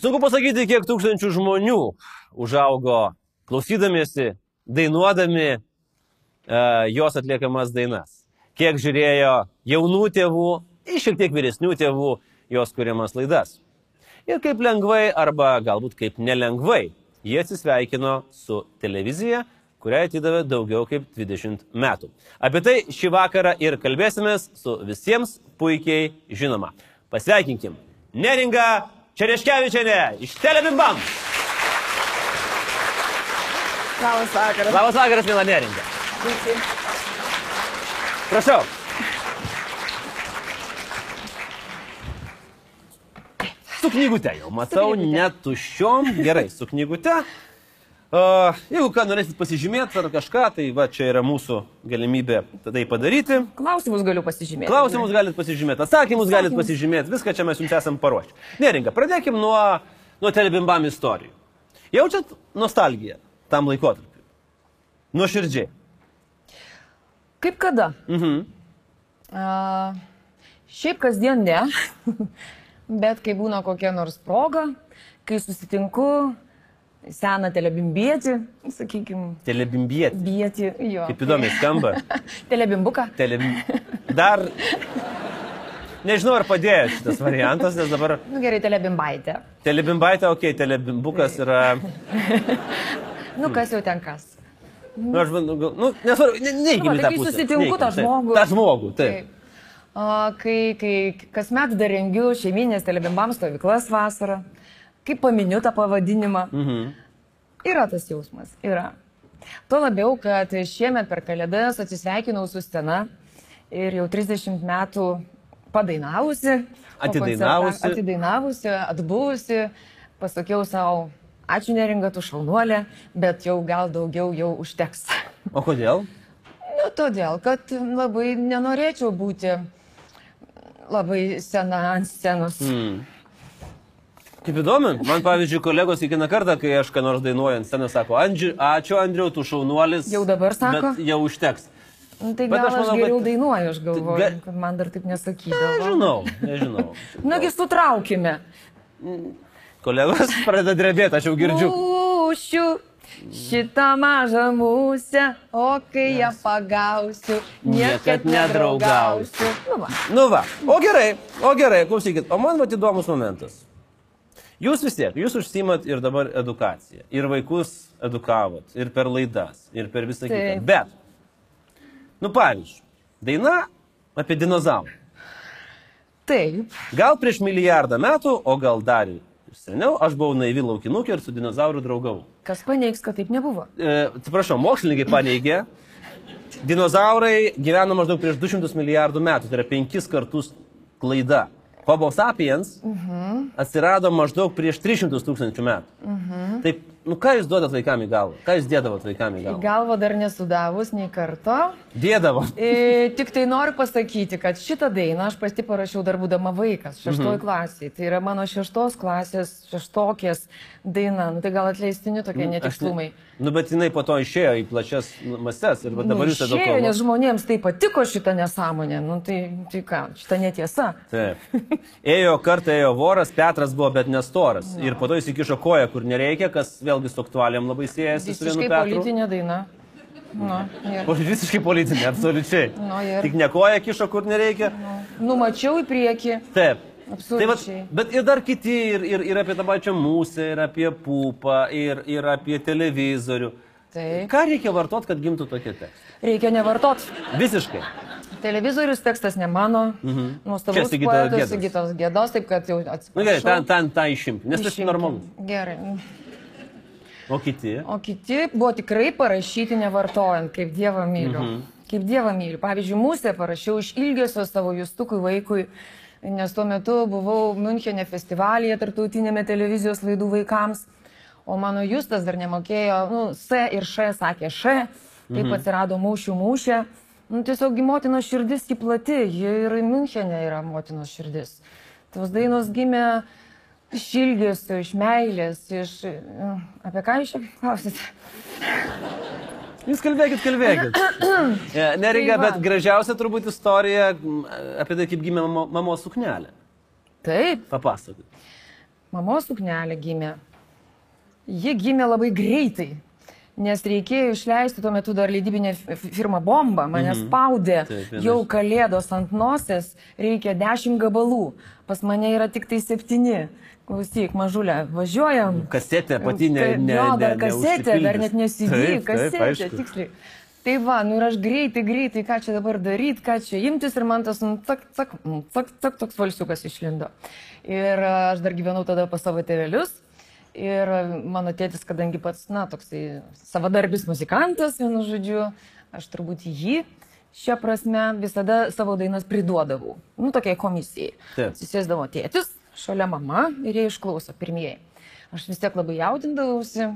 Sunku pasakyti, kiek tūkstančių žmonių užaugo klausydamiesi, dainuodami e, jos atliekamas dainas. Kiek žiūrėjo jaunų tėvų ir šiek tiek vyresnių tėvų jos kuriamas laidas. Ir kaip lengvai arba galbūt kaip nelengvai jie atsisveikino su televizija, kuriai atidavė daugiau kaip 20 metų. Apie tai šį vakarą ir kalbėsimės su visiems puikiai žinoma. Pasveikinkim. Neringa Čereškevičiane iš Telebimbam. Labas vakaras. Labas vakaras. Sveiki. Prašau. Su knygute jau matau, knygute. net tuščiom. Gerai, su knygute. Uh, jeigu ką norėsit pasižymėti ar kažką, tai va čia yra mūsų galimybė tai padaryti. Klausimus galiu pasižymėti. Klausimus galite pasižymėti, atsakymus galite pasižymėti, viską čia mes jums esam paruošę. Neringa, pradėkim nuo, nuo telebimbam istorijų. Jaučiat nostalgiją tam laikotarpiu? Nuoširdžiai. Kaip kada? Mhm. A, šiaip kasdien ne. Bet kai būna kokia nors proga, kai susitinku seną telebimbietį, sakykime, Telebimbietė. bietį, jo. Kaip įdomiai skamba. Telebimbuką. Telebim... Dar. Nežinau, ar padėjo šitas variantas, nes dabar Nu gerai, telebimbaitė. telebimbaitė, okei, okay, telebimbukas yra... Nu kas jau ten kas. Nu, aš gal- nu, nesvarbu, ne, Nu, tą tai kai susitinku tą taip. žmogų. tą žmogų, taip. A, kai, kai kasmet dar rengiu šeiminės telebimbam stovyklas vasarą, kai paminiu tą pavadinimą, Mhm. yra tas jausmas, yra. Tuo labiau, kad šiemet per kalėdas atsisveikinau su scena ir jau 30 metų padainavusi. Atidainavusi. Atidainavusi, atbuvusi, pasakiau savo, ačiū neringa, tu šaunuolė, bet jau gal daugiau jau užteks. O kodėl? Nu, todėl, kad labai nenorėčiau būti labai sena ant scenos. Mm. Kaip įdomu, man pavyzdžiui, kolegos kiekvieną kartą, kai aš ką nors dainuoju ant scenos, sako, Andži, ačiū Andriu, tu šaunuolis. Jau dabar sako? Bet jau užteks. Nu, tai Bet gal aš aš, manau, aš geriau kad- dainuoju, aš galvoju, Ga- kad man dar taip nesakydavo. Nežinau, nežinau. Nagi sutraukime. Kolegos pradeda drebėti, aš jau girdžiu.Ūšiu šitą mažą musę, o kai ją pagausiu, niekad nedraugausiu. Nu, va. Nu va, o gerai, o gerai, klausykit, o man vat įdomus momentas. Jūs vis tiek, jūs užsimat ir dabar edukaciją, ir vaikus edukavot, ir per laidas, ir per visą kitą. Bet, nu pavyzdžiui, daina apie dinozaurą. Taip, Gal prieš milijardą metų, o gal dar seniau, aš buvau naivi laukinukė ir su dinozauru draugavau. kas paneigs, kad taip nebuvo. E, Atsiprašau, mokslininkai paneigė, dinozaurai gyveno maždaug prieš 200 milijardų metų, tai yra penkis kartus klaida. Homo sapiens atsirado maždaug prieš 300 tūkstančių metų. Taip, nu ką jūs duodat vaikam į galvą? Ką jūs dėdavot vaikam į Į galvą? galvą dar nesudavus nei karto. Dėdavo. E, tik tai noriu pasakyti, kad šitą dainą aš pati parašiau dar būdama vaikas, šeštoji mhm. klasė. Tai yra mano šeštos klasės, šeštokės daina. Nu, tai gal atleistini tokie ne- netikslumai. Nu, bet jinai po to išėjo į plačias mastes ir dabar jūs Nu, išėjo, nes žmonėms tai patiko šitą nesąmonę. Nu, tai, tai ką, šitą netiesa. Taip. Ėjo kartą, ėjo voras, Petras buvo, bet nestoras. Ir po to įsikišo koją, kur nereikia, kas vėlgi su aktualiam labai siejasi su vienu Petru. politinė daina. Nu, ir, visiškai politinė, absoliučiai. Nu, ir- Tik ne koją kišo, kur nereikia. numačiau į priekį. Taip. Tai vat, Absoliučiai. bet ir dar kiti, ir, ir, ir apie tą pačią mūsę, ir apie pupą, ir, ir apie televizorių. Taip. Ką reikia vartot, kad gimtų tokie tekstai? Reikia nevartot. Visiškai. Televizorius tekstas ne mano. Mhm. Nuostabus poetas. Sigitos gėdos, taip kad jau atsiprašau. Na gerai, ten, ten tą išimti, nes tas Išimkim. normalus. Gerai. O kiti? O kiti buvo tikrai parašyti nevartojant, kaip Dievą myliu. Mhm. Kaip Dievą myliu. Pavyzdžiui, mūsų parašiau iš ilgesio savo justukui vaikui, nes tuo metu buvau Münchenė festivalyje, tarptautinėme televizijos laidų vaikams, o mano justas dar nemokėjo, nu, S ir Š sakė Š, taip mhm. atsirado mūšių mūšė. Nu, tiesiog motinos širdis į plati, ji ir Münchenė yra motinos širdis. Tos dainos gimė iš ilgesio, iš meilės, iš... nu, Apie ką jūs čia klausite? Jūs kalbėkit, kalbėkit. E, Nereikia, Tai va. bet gražiausia turbūt istorija apie tai, kaip gimė mamo, mamos suknelė. Taip, Papasakokit. mamos suknelė gimė. Ji gimė labai greitai, nes reikėjo išleisti tuo metu dar leidybinė firma Bomba, mane Mhm. spaudė, Taip, jau kalėdos ant nosies, reikia dešimt gabalų, pas mane yra tik tai septyni. Klausyk, mažulė, važiuojam. Kasetė pati ne. Ne jo, dar ne- kasetė, dar net neužsipildys. nesidė, Taip, taip, kasetė, aišku. tiksliai. Tai va, nu ir aš greitai, greitai, ką čia dabar daryti, ką čia imtis ir man tas, nu, cak, cak, mm, cak, cak, toks valsiukas išlindo. Ir aš dar gyvenau tada pas savo tėvelius. Ir mano tėtis, kadangi pats, na, toksai savadarbis muzikantas, vienu žodžiu, aš turbūt jį šią prasme visada savo dainas priduodavau. Nu, tokiai komisijai. Taip. Susėsdavo tėtis, šalia mama ir jie išklauso pirmieji. Aš vis tiek labai jaudindavausi,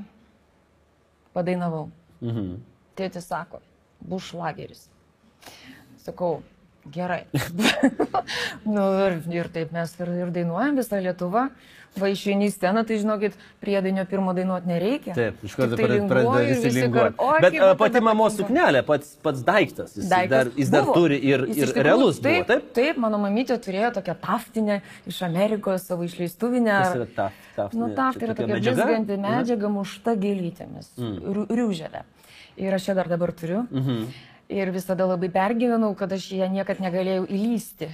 padainavau. Mhm. Tėtis sako, bus šlageris. Sakau, gerai. nu, ir, ir taip mes ir, ir dainuojam visą Lietuvą. Va išeini į sceną, tai žinokit, priedainio pirmo dainuoti nereikia. Taip, iš karto Tiktai pradeda visi linguoti. kart, "Oi, Bet kaip a, pati mamos patinka." suknelė, pats, pats daiktas, jis, Daiktas dar, jis dar buvo. turi ir, Jis ir tikrųjų- realus taip, buvo, taip? Taip, mano mamytė turėjo tokią taftinę iš Amerikos savo išleistuvinę. Kas yra taf- taftinė? Nu, Čia taftinė yra tokia blizganti Mhm. medžiaga mušta gėlytėmis, mm. riuželė. Ir aš ją dar dabar turiu. Mhm. Ir visada labai pergyvenau, kad aš ją niekad negalėjau įlysti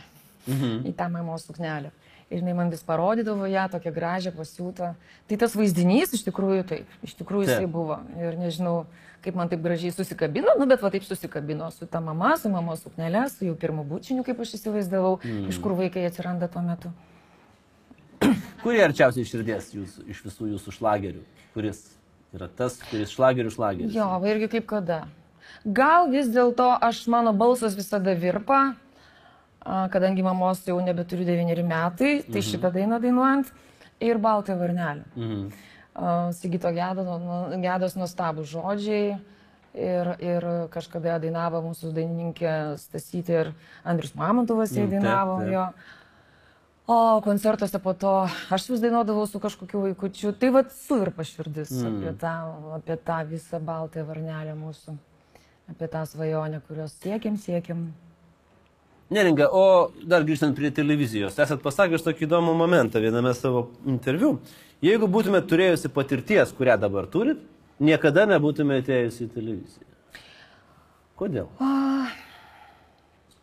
Mhm. į tą mamos suknelę. Ir jinai man vis parodydavo ją, tokią gražią pasiūtą. Tai tas vaizdinys iš tikrųjų taip, iš tikrųjų jisai buvo. Ir nežinau, kaip man taip gražiai susikabino, nu bet va taip susikabino su ta mama, su mamos suknelė, su jau pirmu bučiniu, kaip aš įsivaizdavau, mm. iš kur vaikai atsiranda tuo metu. Kurie arčiausiai širdies jūsų, iš visų jūsų šlagerių? Kuris yra tas, kuris šlagerių šlageris? Jo, irgi kaip kada. Gal vis dėlto aš, mano balsas visada virpa, kadangi mamos jau nebeturiu devyneri metai, tai mhm. šitą dainą dainuojant ir baltą varnelį. Mhm. Sigito gedo, nu, gedos nuostabų žodžiai. Ir, ir kažkada dainavo mūsų dainininkė Stasytė ir Andrius Mamontovas jie Mm, taip, dainavo taip. jo. O koncertuose po to aš vis dainuodavau su kažkokiu vaikučiu. Tai vad suvirpa širdis mm. apie, tą, apie tą visą baltąją varnelę mūsų. Apie tą svajonę, kurios siekiam, siekiam. Neringa, o dar grįžtant prie televizijos, esat pasakęs tokį įdomų momentą viename savo interviu. Jeigu būtumėte turėjusi patirties, kurią dabar turit, niekada nebūtumėte atėjusi į televiziją. Kodėl?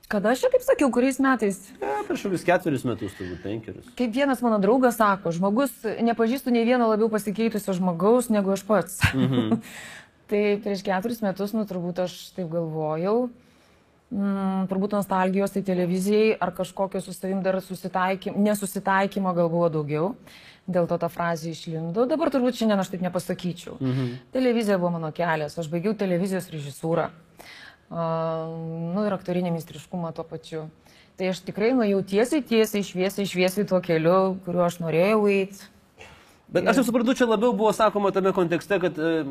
Kada aš čia, kaip sakiau, kuriais metais? Ja, prieš kokius ketverius metus, turbūt penkerius. Kaip vienas mano draugas sako, žmogus, nepažįstu nei vieno labiau pasikeitusio žmogaus negu aš pats. Mhm. tai prieš keturis metus, nu turbūt aš taip galvojau, mm, turbūt nostalgijos tai televizijai ar kažkokio su savim dar susitaikymo, nesusitaikymo gal buvo daugiau. Dėl to ta frazė išlindo. Dabar turbūt šiandien aš taip nepasakyčiau. Mhm. Televizija buvo mano kelias. Aš baigiau televizijos režisūrą. Uh, nu ir aktorinį mistriškumą tuo pačiu. Tai aš tikrai nuėjau tiesiai, tiesiai, šviesiai, šviesiai tuo keliu, kuriuo aš norėjau eiti. Bet aš jau suprantu, čia labiau buvo sakoma tame kontekste, kad e,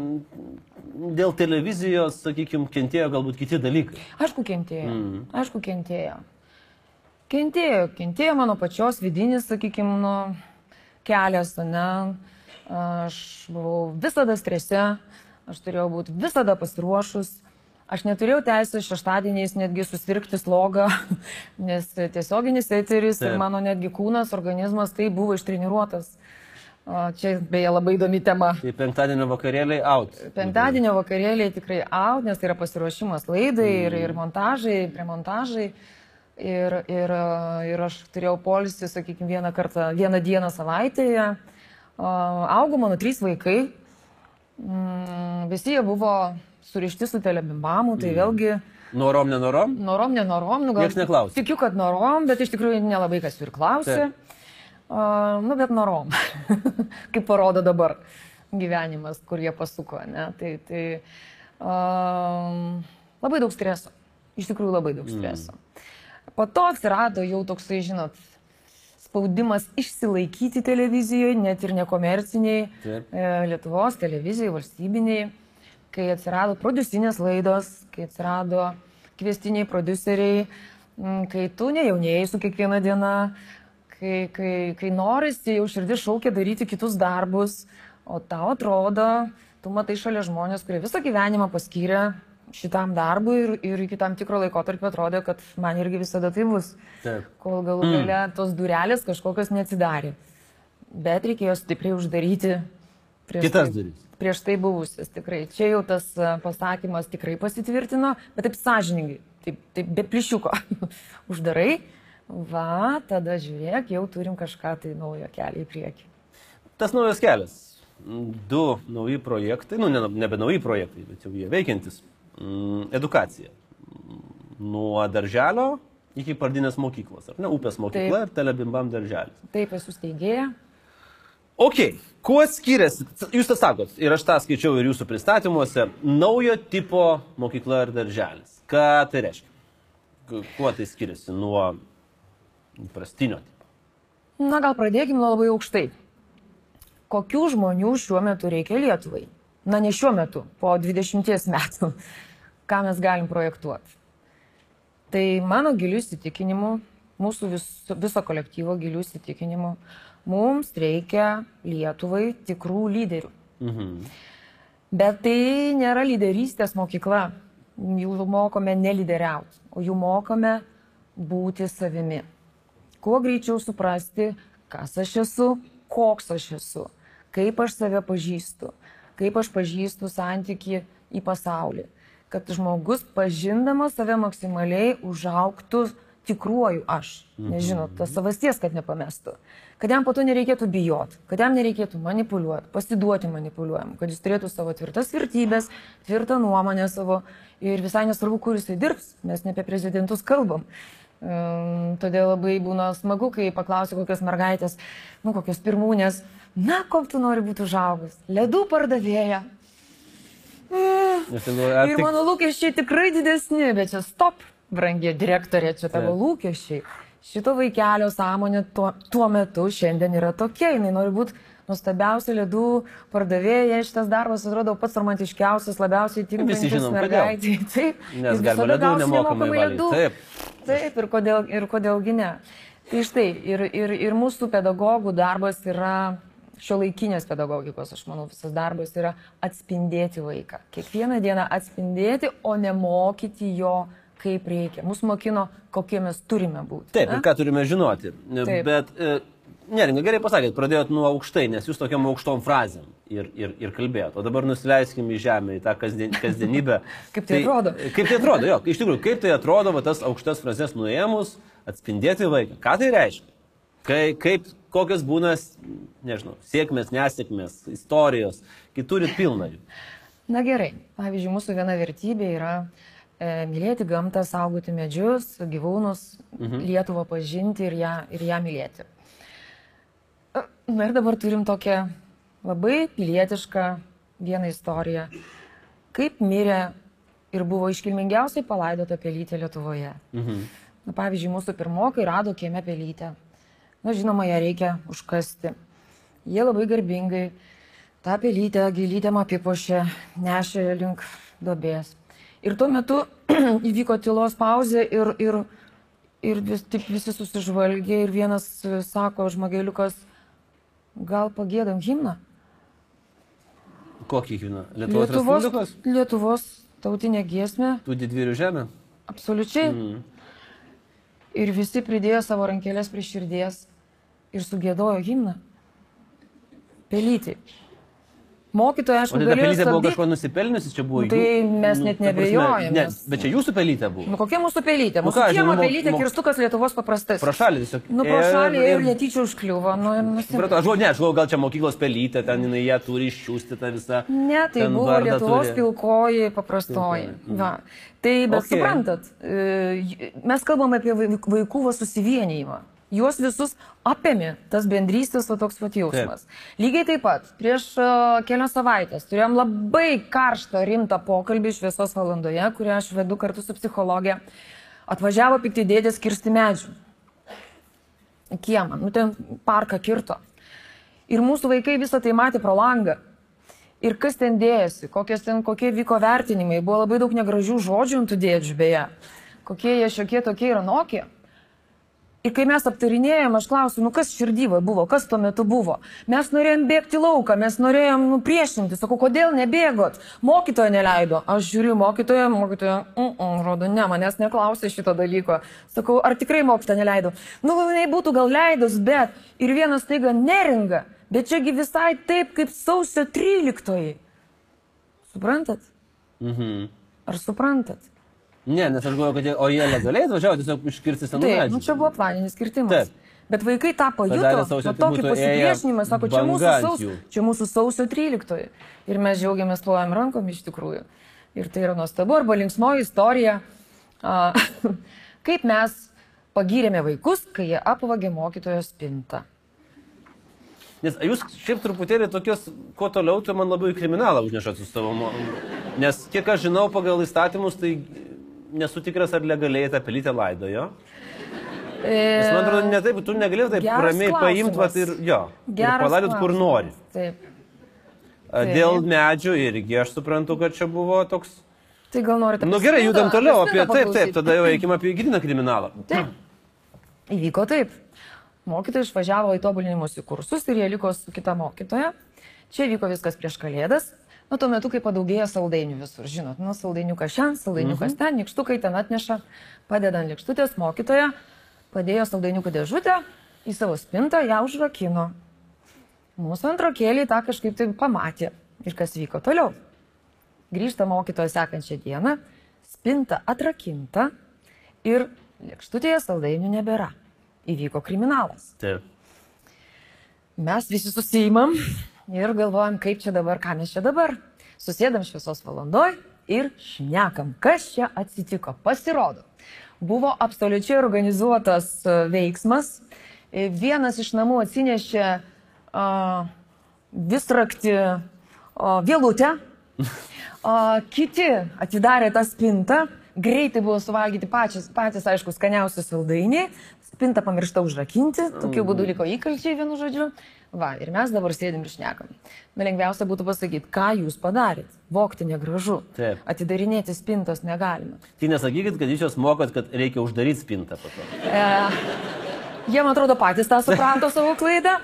dėl televizijos, sakykime, kentėjo galbūt kiti dalykai. Aišku, kentėjo. Mm. Aišku, kentėjo. Kentėjo, kentėjo mano pačios vidinis, sakykime, nu, kelias, ne. Aš buvau visada strese, aš turėjau būti visada pasiruošus. Aš neturėjau teisės šeštadieniais netgi susirgti slogą, nes tiesioginis eteris ir Taip. mano netgi kūnas, organizmas tai buvo ištreniruotas. O, Čia beje labai įdomi tema. Tai penktadienio vakarėliai out. Penktadienio vakarėliai tikrai out, nes tai yra pasiruošimas laidai ir, ir montažai, premontažai. Ir, ir, ir aš turėjau polisį, sakykime, vieną kartą, vieną dieną savaitėje. Augo mano trys vaikai. Mm, Visi jie buvo surišti su telebimbamu, tai vėlgi Norom, nenorom? norom, nenorom. Nu, gal- Niekas neklausė. Tikiu, kad norom, bet iš tikrųjų nelabai kas ir klausė. Taip. Uh, nu, bet norom. Kaip parodo dabar gyvenimas, kur jie pasuko. Ne? Tai, tai um, labai daug streso. Iš tikrųjų labai daug streso. Mm. Po to atsirado jau toksai, žinot, spaudimas išsilaikyti televizijoje, net ir nekomerciniai, Taip. e, Lietuvos televizijai, valstybiniai, kai atsirado producinės laidos, kai atsirado kvestiniai produceriai, kai tu nejaunėjai su kiekviena diena, kai, kai, kai norisi jau širdis šaukia daryti kitus darbus, o tau atrodo, tu matai šalia žmonės, kurie visą gyvenimą paskyrė šitam darbui ir, ir iki tam tikro laiko tarp atrodė, kad man irgi visada tai bus Taip. kol galų gale tos durelės kažkokios neatsidarė. bet reikėjo stipriai uždaryti prieš Kitas tai, duris. prieš tai buvusias tikrai. Čia jau tas a, pasakymas tikrai pasitvirtino, bet taip sąžiningai, taip, taip be plišiuko. Uždarai, va, tada žiūrėk, jau turim kažką tai naujo kelią į priekį. Tas naujas kelias. Du nauji projektai, nu, ne, nebe nauji projektai, bet jau jie veikiantis. Mm, Edukacija. Nuo darželio iki pradinės mokyklos. Ar ne? Upės mokykla ir telebimbam darželis. Taip esu steigėja. Ok, kuo skiriasi, jūs tą sakot, ir aš tą skaičiau ir jūsų pristatymuose, naujo tipo mokykla ir darželis. Ką tai reiškia? Ku- Kuo tai skiriasi nuo įprastinio tipo? Na, gal pradėkime nuo labai aukštai. Kokių žmonių šiuo metu reikia Lietuvai? Na, ne šiuo metu, po 20 metų. Ką mes galim projektuoti? Tai mano gilių įsitikinimu, mūsų vis, viso kolektyvo gilių įsitikinimu, mums reikia Lietuvai tikrų lyderių. Mhm. Bet tai nėra lyderystės mokykla. Jų mokome nelyderiauti, o jų mokome būti savimi. Kuo greičiau suprasti, kas aš esu, koks aš esu, kaip aš save pažįstu, kaip aš pažįstu santyki į pasaulį. Kad žmogus pažindamas save maksimaliai užauktų tikruoju aš. Nežinot, tas savasties, kad nepamestų. Kad jam po to nereikėtų bijot, kad jam nereikėtų manipuliuoti, pasiduoti manipuliuojam, kad jis turėtų savo tvirtas vertybės, tvirtą nuomonę savo ir visai nesvarbu, kur jisai dirbs, mes ne apie prezidentus kalbam. Todėl labai būna smagu, kai paklausiu kokios mergaitės, nu kokios pirmūnės, na, kok tu nori būti užaugus, ledų pardavėja. Ar Ir mano lūkesčiai tikrai didesni, bet čia stop, brangi direktorė, čia tavo lūkesčiai. Šito vaikelio sąmonė tuo, tuo metu šiandien yra tokia, jinai nori būti nuostabiausia ledų pardavėja, šitas darbas atrodo pats romantiškiausias, labiausiai tinkantis mergaitai. Taip, Nes galima ledų nemokamai ledų. Taip. Taip, ir, kodėl, ir kodėlgi ne. Tai štai, ir, ir, ir mūsų pedagogų darbas yra, šio laikinės pedagogikos, aš manau, visas darbas yra atspindėti vaiką. Kiekvieną dieną atspindėti, o ne mokyti jo, kaip reikia. Mūsų mokino, kokie mes turime būti. Taip, ne? ir ką turime žinoti. Taip. Bet, e, neringa, gerai pasakėt, pradėjot nuo aukštai, nes jūs tokiam aukštom frazėm ir, ir, ir kalbėjot. O dabar nusileiskim į žemę, į tą kasdien, kasdienybę. Kaip tai atrodo? Kaip tai atrodo, jo, iš tikrųjų, kaip tai atrodo, va, tas aukštas frazes nuėmus, atspindėti vaiką. Ką tai reiškia? Kai, kaip, kokios būna, nežinau, sėkmės, nesėkmės, istorijos, kai turit pilną jų. Na gerai, pavyzdžiui, mūsų viena vertybė yra e, mylėti gamtą, saugoti medžius, gyvūnus, mhm. Lietuvą pažinti ir ją, ir ją mylėti. Na ir dabar turim tokią labai pilietišką vieną istoriją, kaip mirė ir buvo iškilmingiausiai palaidota pelytė Lietuvoje. Mhm. Na, pavyzdžiui, mūsų pirmokai rado kieme pelytę. Na, žinoma, ją reikia užkasti. Jie labai garbingai tą pelytę gilytėm apipošė, nešė link dobės. Ir tuo metu įvyko tylos pauzė ir, ir, ir vis, taip visi susižvalgė ir vienas sako, žmogeliukas, gal pagėdam himną? Kokį kiną? Lietuvos, Lietuvos Respublikos? Lietuvos tautinė giesmė, Tų didvyrių žemė? absoliučiai. Mhm. Ir visi pridėjo savo rankelės prie širdies ir sugėdojo himną. Pelytį. Mokytoja, aišku, tai pelytė buvo kažko nusipelniusi, čia buvo Nu, tai jų- mes nu, net ta prasme, nebejojam, Ne, bet čia jūsų pelytė buvo. Nu, kokia mūsų pelytė? Nu Mūsų ką, kiemo pelytė, mo- kirstukas Lietuvos paprastas. Pro šalį tiesiog. Nu, pro šalį ir netyčia užkliuvo. Nu. Supratau, aš galvoju, ne, aš galvoju, gal čia mokyklos pelytė, ten jinai ją turi iščiūsti tą visą. Ne, tai buvo Lietuvos turi. pilkoji paprastoji. Va. Tai, bet Okay. suprantat, e, mes kalbam apie vai- vaikų va susivienijimą. Juos visus apėmė tas bendrystės, va toks pat jausmas. Lygiai taip pat, prieš uh, kelias savaitės turėjom labai karštą, rimtą pokalbį šviesos valandoje, kurią aš vedu kartu su psichologė. Atvažiavo pikti dėdės kirsti medžių. Kiemą, nu ten parką kirto. Ir mūsų vaikai visą tai matė pro langą. Ir kas ten kokios ten, kokie vyko vertinimai, buvo labai daug negražių žodžių ant tų dėdžių beje, kokie jie šiokie tokie ir anokie. Ir kai mes aptarinėjom, aš klausiu, nu kas širdyva buvo, kas tuo metu buvo. Mes norėjom bėgti lauką, mes norėjom nu, priešinti. Sakau, kodėl nebėgot? Mokytoja neleido. Aš žiūriu mokytoją, mokytoja, mm -mm, rodo, ne, manęs neklausė šito dalyko. Sakau, ar tikrai mokytoja neleido? Nu, jinai būtų gal leidus, bet ir vienas taiga neringa. Bet čiagi visai taip, kaip sausio 13. Suprantat? Mhm. Ar suprantat? Ne, nes aš galvoju, kad jie, o jie legaliai atvažiavo tiesiog iškirsti senų Taip, medžių. nu čia buvo planinis kirtimas. Taip. Bet vaikai tą pajuto, sausio va tokį 13, pasipriešinimą, sako, čia mūsų, banga ant saus, jų. čia mūsų sausio 13. Ir mes džiaugiamės plojam rankom iš tikrųjų. Ir tai yra nuostabu, arba linksmoji istorija, a, kaip mes pagyrėme vaikus, kai jie apvagė mokytojo spintą. Nes jūs šiaip truputėlį tokios, kuo toliau, tai man labiau į kriminalą užnešat su savo. Nes kiek aš žinau pagal įstatymus, tai nesu tikras, ar legaliai tą pelytę laidojo. Nes man atrodo, ne taip, tu negali taip Geras ramiai paimti vat, ir jo. Ir palaidot kur nori. Taip. A, Dėl medžių irgi aš suprantu, kad čia buvo toks. Tai gal norite Na nu, gerai, judam toliau apie taip, taip, tada jau eikime apie gryną kriminalą. Taip. Įvyko taip. Mokytojai išvažiavo į tobulinimus į kursus ir jie liko su kita mokytoja. Čia vyko viskas prieš kalėdas. Nu, tuo metu, kai padaugėja saldainių visur, žinot, nu, saldainiukas šiandien, saldainiukas mhm. ten, nikštukai ten atneša, padeda ant likštutės mokytoja, padėjo saldainiukų dėžutę į savo spintą, ją užrakino. Mūsų antrokėliai tą kažkaip tai pamatė. Ir kas vyko toliau. Grįžta mokytoja sekančią dieną, spinta atrakinta ir lėkštutėje saldainių nebėra. Įvyko kriminalas. Taip. Mes visi susijimam ir galvojam, kaip čia dabar, ką mes čia dabar. Susėdam šviesos valandoj ir šnekam, kas čia atsitiko. Pasirodo, buvo absoliučiai organizuotas e, veiksmas. E, Vienas iš namų atsinešė uh, visrakti uh, vėlutę, o kiti atidarė tą spintą, greitai buvo suvalgyti pačias, patys, aišku, skaniausi saldainiai, spintą pamiršta užrakinti, tokiu būdu liko įkalčiai vienu žodžiu. Va, ir mes dabar sėdim ir šnekam. Na, lengviausia būtų pasakyti, ką jūs padarėt. Vokti negražu. Taip. Atidarinėti spintos negalima. Tai nesakykit, kad jūs jos mokot, kad reikia uždaryti spintą po to. E, jie, man atrodo, patys tą suprato savo klaidą.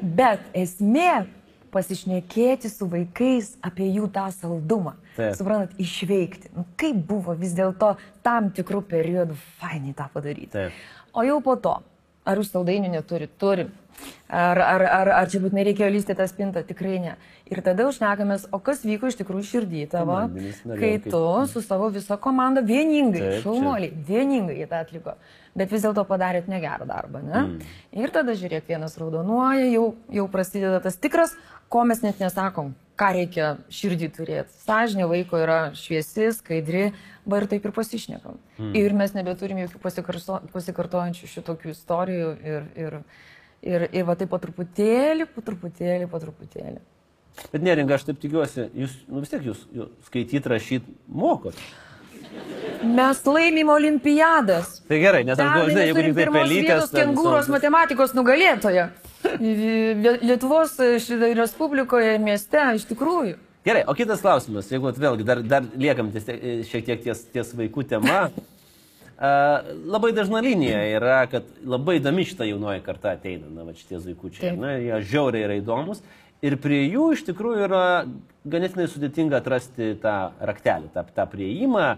Bet esmė pasišnekėti su vaikais apie jų tą saldumą. Taip. Suprantat, išveikti. Nu, kaip buvo vis dėlto tam tikrų periodų fainai tą padaryti. Taip. O jau po to, ar jūs saldainių neturit? Turim. Ar, ar, ar, ar čia būtinai reikėjo lysti tą spintą? Tikrai ne. Ir tada užnekamės, o kas vyko iš tikrųjų širdį tavo, kai tu su savo visa komanda vieningai, šaunuoliai, vieningai tą atliko. Bet vis dėlto padarėt negerą darbą, ne? Mm. Ir tada žiūrėk, vienas raudonuoja, jau, jau prasideda tas tikras, ko mes net nesakom, ką reikia širdį turėti. Sąžinė vaiko yra šviesi, skaidri, va ir taip ir pasišnekam. Mm. Ir mes nebeturim jokių pasikartojančių šitokių istorijų ir, ir, ir, ir va taip po truputėlį, po truputėlį, po truputėlį. Bet neringa, aš taip tikiuosi, jūs nu, vis tiek jūs, jūs skaityti, rašyti mokot. Mes laimim olimpiadas. Tai gerai, nes aš galvoju, jeigu tik tai pelytės. Kengūros matematikos nugalėtoja. Lie- Lietuvos e, Respublikoje mieste iš tikrųjų. Gerai, o kitas klausimas, jeigu vėlgi dar, dar liekam ties, šiek tiek ties, ties vaikų tema. Labai dažna linija yra, kad labai įdomi šita jaunoji karta ateina, na, va šitie vaikučiai, Taip. na, jie žiauriai yra įdomus. Ir prie jų iš tikrųjų yra ganėtinai sudėtinga atrasti tą raktelį, tą, tą prieimą.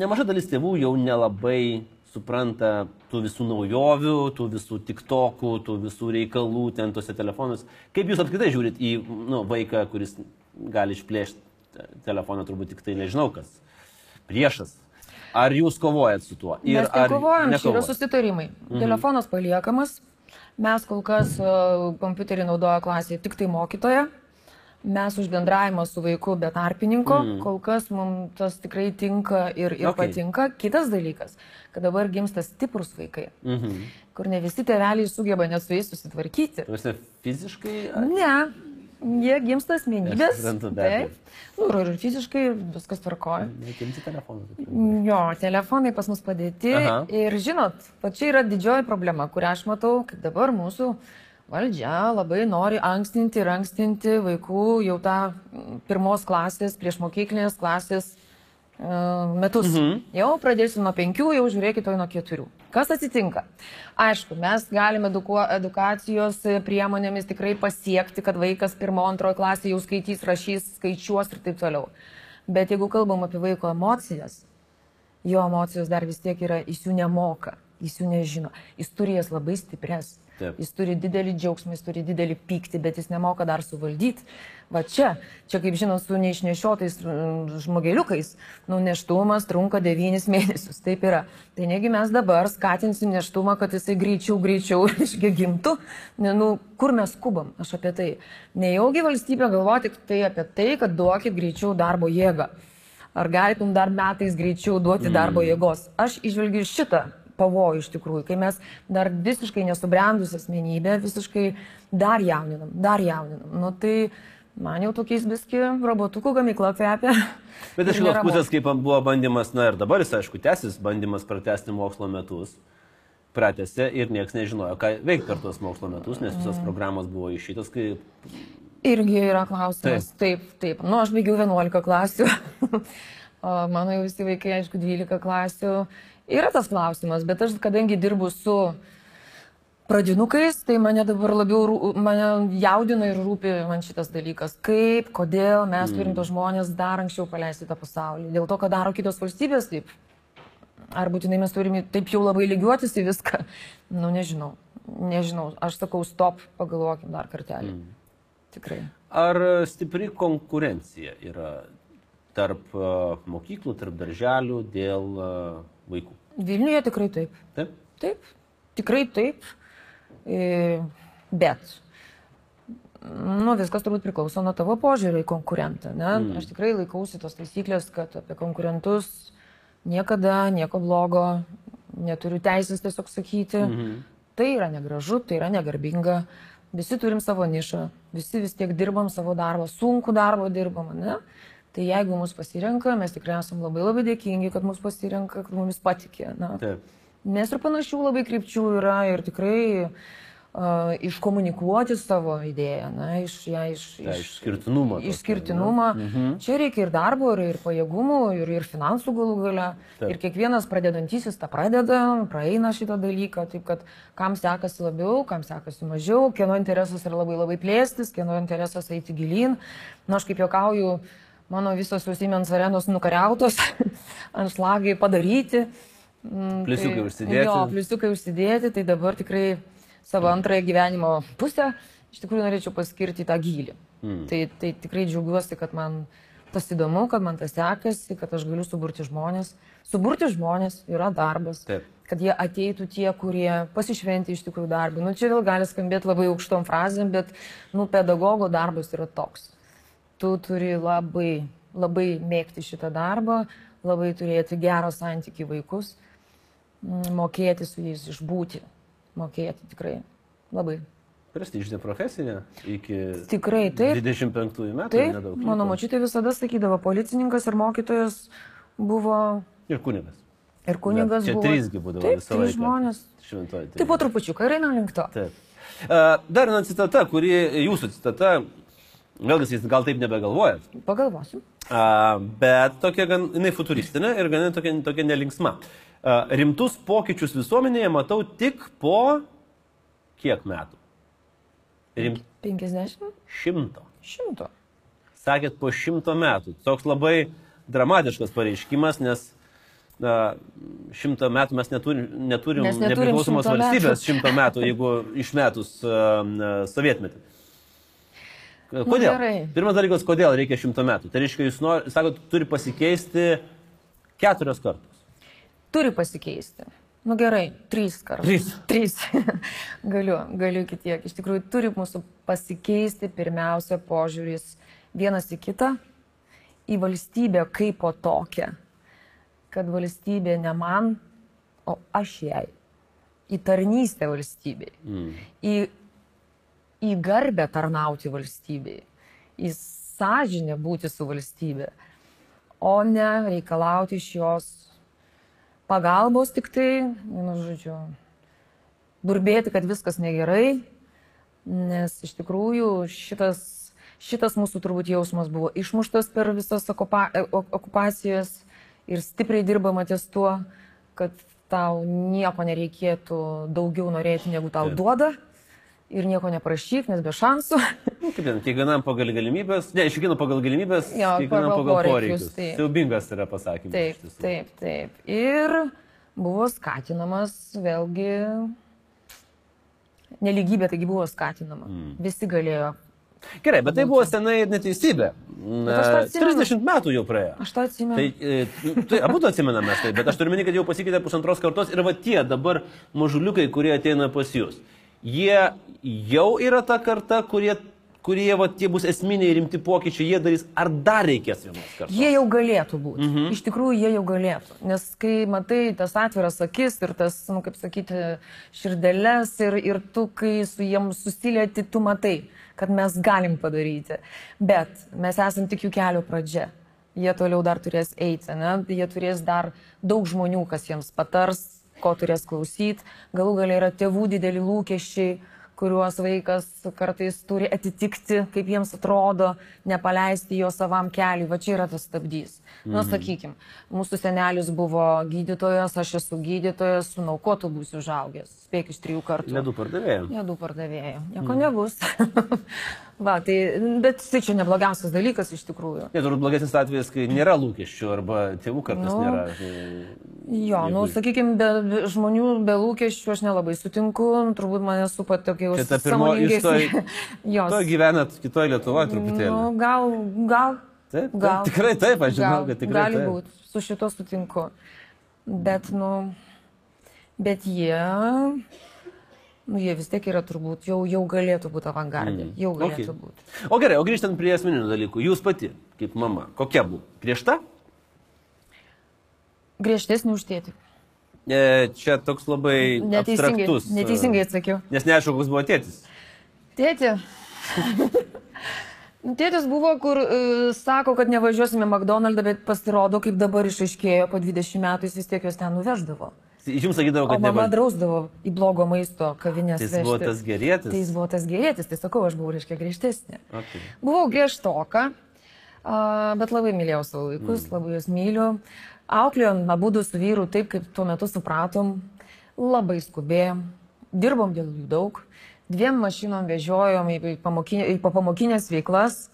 Nemaža dalis tėvų jau nelabai supranta tų visų naujovių, tų visų tiktokų, tų visų reikalų ten tuose telefonuose. Kaip jūs apskritai žiūrit į nu, vaiką, kuris gali išplėšti te- telefoną, turbūt tik tai nežinau kas. Priešas. Ar jūs kovojat su tuo? Ir Mes ar nekovojam, čia yra susitarimai. Mhm. Telefonas paliekamas, mes kol kas uh, kompiuterį naudoja klasėje tik tai mokytoja. Mes už bendravimą su vaiku be tarpininko, mm. kol kas mums tas tikrai tinka ir, ir Okay. patinka. Kitas dalykas, kad dabar gimsta stiprus vaikai, Mhm. kur ne visi tėveliai sugeba net su jais susitvarkyti. Tu esi fiziškai? ar- Ne, jie gimsta asmenybės. Taip. Nu, ir, fiziškai viskas tvarkoja. Nekimti telefoną. taip. Jo, telefonai pas mus padėti. Aha. Ir žinot, va čia yra didžioji problema, kurią aš matau, kad dabar mūsų valdžia labai nori ankstinti ir ankstinti vaikų jau tą pirmos klasės, prieš mokyklinės klasės metus. Mhm. Jau pradėsiu nuo penkių, jau žiūrėkite nuo keturių. Kas atsitinka? Aišku, mes galime eduku, edukacijos priemonėmis tikrai pasiekti, kad vaikas pirmo, antrojo klasėje jau skaitys, rašys, skaičiuos ir taip toliau. Bet jeigu kalbam apie vaiko emocijas, jo emocijos dar vis tiek yra, jis jų nemoka, jis jų nežino, jis turi jas labai stipres. Taip. Jis turi didelį džiaugsmą, jis turi didelį pyktį, bet jis nemoka dar suvaldyti. Va čia, čia kaip žinom, su neišnešiotais mm, žmogeliukais, nu, neštumas trunka devynis mėnesius, taip yra. Tai negi mes dabar skatinsim neštumą, kad jisai greičiau, greičiau, išgi gimtų, ne, nu, kur mes skubam, aš apie tai. Nejaugi valstybė galvo tik tai apie tai, kad duokit greičiau darbo jėgą. Ar galėtum dar metais greičiau duoti darbo mm. jėgos? Aš išvelgiu šitą pavojų iš tikrųjų, kai mes dar visiškai nesubrendus asmenybė, visiškai dar jauninam, dar jauninam. Nu, tai man jau tokiais viski robotukų gamykla kvepia. Bet iš kitos pusės, kaip buvo bandymas, na ir dabar jis, aišku, tęsis bandymas pratesti mokslo metus. Pratęsė ir niekas nežinojo, ką veikti per tuos mokslo metus, nes visos mm. programos buvo išytos, kai Irgi yra klausimas. Taip, taip. taip. Nu, aš baigiau 11 klasių. o mano jau visi vaikai, aišku, 12 klasių. Yra tas klausimas, bet aš kadangi dirbu su pradinukais, tai mane dabar labiau mane jaudina ir rūpi man šitas dalykas. Kaip, kodėl mes turim tos žmonės dar anksčiau paleisti tą pasaulį. Dėl to, ką daro kitos valstybės, taip. Ar būtinai mes turime taip jau labai lygiuotis į viską? Nu, nežinau. Nežinau. Aš sakau, stop, pagalvokim dar kartelį. Mm. Tikrai. Ar stipri konkurencija yra tarp mokyklų, tarp darželių dėl vaikų? Vilniuje tikrai taip. Taip? Taip, tikrai taip. E, bet, nu, viskas turbūt priklauso nuo tavo požiūrio į konkurentą. Ne? Mm. Aš tikrai laikausi tos taisyklės, kad apie konkurentus niekada nieko blogo neturiu teisės tiesiog sakyti. Mm -hmm. Tai yra negražu, tai yra negarbinga. Visi turim savo nišą, visi vis tiek dirbam savo darbą, sunku darbo dirbam, ne? Tai jeigu mus pasirenka, mes tikrai esame labai labai dėkingi, kad mus pasirenka, kad mumis patikė. Na. Taip. Nes ir panašių labai krypčių yra ir tikrai uh, iškomunikuoti savo idėją, na, iš ją iš, Ta, iš, išskirtinumą. Išskirtinumą. Mhm. Čia reikia ir darbo, ir, ir pajėgumų, ir, ir finansų galų gale. Taip. Ir kiekvienas pradedantysis tą pradeda, praeina šitą dalyką, taip kad kam sekasi labiau, kam sekasi mažiau, kieno interesas yra labai labai plėstis, kieno interesas eiti gilin. Na, aš kaip juokauju, uh, mano visos Siemens arenos nukariautos, ant šlagai padaryti. Mm, pliusiukai tai, užsidėti. Jo, pliusiukai užsidėti, tai dabar tikrai savo antrąją gyvenimo pusę iš tikrųjų norėčiau paskirti tą gilį. Mm. Tai, tai tikrai džiaugiuosi, kad man tas įdomu, kad man tas sekasi, kad aš galiu suburti žmonės. Suburti žmonės yra darbas. Taip. Kad jie ateitų tie, kurie pasišventi iš tikrųjų darbą. Nu, čia vėl gali skambėti labai aukštom frazėm, bet nu, pedagogo darbas yra toks tu turi labai, labai mėgti šitą darbą, labai turėti gerą santykių vaikus, mokėti su jais išbūti, mokėti tikrai labai. Prestižinė profesinė iki tikrai, taip, 25 metų. Taip, nedaug. Mano močiutė visada sakydavo, policininkas ir mokytojas buvo. Ir kunigas. Ir kunigas Bet čia buvo. Čia trysgi būdavo taip, visą laiką. žmonės. Šventoji. Taip, po trupučiuką ir eina link to. Taip. Dar viena citata, kuri jūsų citata, Vėlgi, jis gal taip nebegalvoja. Pagalvosiu. A, bet tokia gan, jinai futuristinė ir gan tokia, tokia nelinksma. A, rimtus pokyčius visuomenėje matau tik po kiek metų? Rim... 50? Šimto. Šimto. Sakėt po šimto metų. Toks labai dramatiškas pareiškimas, nes na, šimto metų mes neturim, neturim, neturim nepriklausomos valstybės šimto metų, jeigu išmetus uh, sovietmetį. Kodėl? Nu, Pirmas dalykas, kodėl reikia šimto metų. Tai reiškia, jūs nor, sakot, turi pasikeisti keturios kartos. Turi pasikeisti. Nu gerai, trys kartus. Trys. Trys. galiu, galiu kitiek. Iš tikrųjų, turi mūsų pasikeisti pirmiausia požiūris vienas į kitą, į valstybę kaip po tokią. Kad valstybė ne man, o aš jai. Į tarnystę valstybei. Mm. Į į garbę tarnauti valstybei, į sąžinę būti su valstybė, o ne reikalauti iš jos pagalbos tik tai, nu, žodžiu, burbėti, kad viskas negerai, nes iš tikrųjų šitas, šitas mūsų turbūt jausmas buvo išmuštas per visas okupa, okupacijas ir stipriai dirbama ties tuo, kad tau nieko nereikėtų daugiau norėti, negu tau Taip. Ir nieko neprašyk, nes be šansų. Nu, kaip ten, kiekvienam pagal galimybės, ne, iš kiekvieno pagal galimybės, Jo, kiekvienam pagal pagal poreikius, poreikius. Siaubingas yra pasakymas. Taip, taip, taip. Ir buvo skatinamas vėlgi neligybė, taigi buvo skatinama. Mm. Visi galėjo. Gerai, bet tai buvo senai neteisybė. Na, aš tą atsimenu. 30 metų jau praėjo. Aš tą atsimenu. Tai, tai abu to atsimename, tai, bet aš turiu meni, kad jau pasikeitė pusantros kartos ir va tie dabar mažuliukai, kurie ateina pas jūs, jie jau yra ta karta, kurie, kurie va, tie bus esminiai rimti pokyčiai, jie darys, ar dar reikės vienos kartos? Jie jau galėtų būti. Mhm. Iš tikrųjų, jie jau galėtų. Nes kai matai tas atviras akis ir tas, nu, kaip sakyti, širdeles ir, ir tu, kai su jiem susilieti, tu matai, kad mes galim padaryti. Bet mes esam tik jų kelio pradžia. Jie toliau dar turės eiti, ne? jie turės dar daug žmonių, kas jiems patars, ko turės klausyti. Galų galia yra tėvų dideli lūkesčiai, kuriuos vaikas kartais turi atitikti, kaip jiems atrodo, nepaleisti jo savam keliui. Va čia yra tas stabdys. Mhm. Na, sakykime, mūsų senelis buvo gydytojas, aš esu gydytojas, su naukotu būsiu užaugęs, spėk iš trijų kartų. Ledų pardavėjai. Ledų pardavėjų. Nieko mm. nebus. Va, tai, bet tai čia neblogiausias dalykas iš tikrųjų. Ne, turbūt blogesnis atvejis, kai nėra lūkesčių arba tėvų kartais Nu, nėra. Jo, nu, Jeigu- sakykime, be, žmonių be lūkesčių aš nelabai sutinku, turbūt mane supa tokie jau Čia ta pirmo- jūs Jos. To gyvenat kitoje Lietuvoje truputėlį. Nu, gal, gal. Taip, gal. tikrai taip, aš žinau, gal, kad tikrai Gali taip. būti, su šito sutinku. Bet, nu, bet jie, nu, jie vis tiek yra turbūt, jau, jau galėtų būti avangardė. Mm. Jau galėtų Okay. būti. O gerai, o grįžtant prie asmeninių dalykų, jūs pati, kaip mama, kokia buvo? Griežta? Griežtesnį už tėtį. E, čia toks labai Neteisingai, abstraktus. e, neteisingai atsakiau. Nes neaišku, koks buvo tėtis. Tėtė. Nu, Tėtis buvo, kur uh, sako, kad nevažiuosime McDonald's, bet pasirodo, kaip dabar išaiškėjo, po 20 metų jis vis tiek juos ten nuveždavo. Jums sakydavo, O kad mama neva- drausdavo į blogo maisto kavinės. Tai buvo tas gerėtis? Tai jis buvo tas gerėtis, tai sakau, aš buvau, reiškia, griežtesnė. Okay. Buvau griežtoka, bet labai mylėjau savo vaikus, mm. labai juos myliu. Auklėjom abu su vyru taip, kaip tuo metu supratom, labai skubėjom, dirbom dėl jų daug, dviem mašinom vežiojom į, pamokinė, į pamokinės veiklas,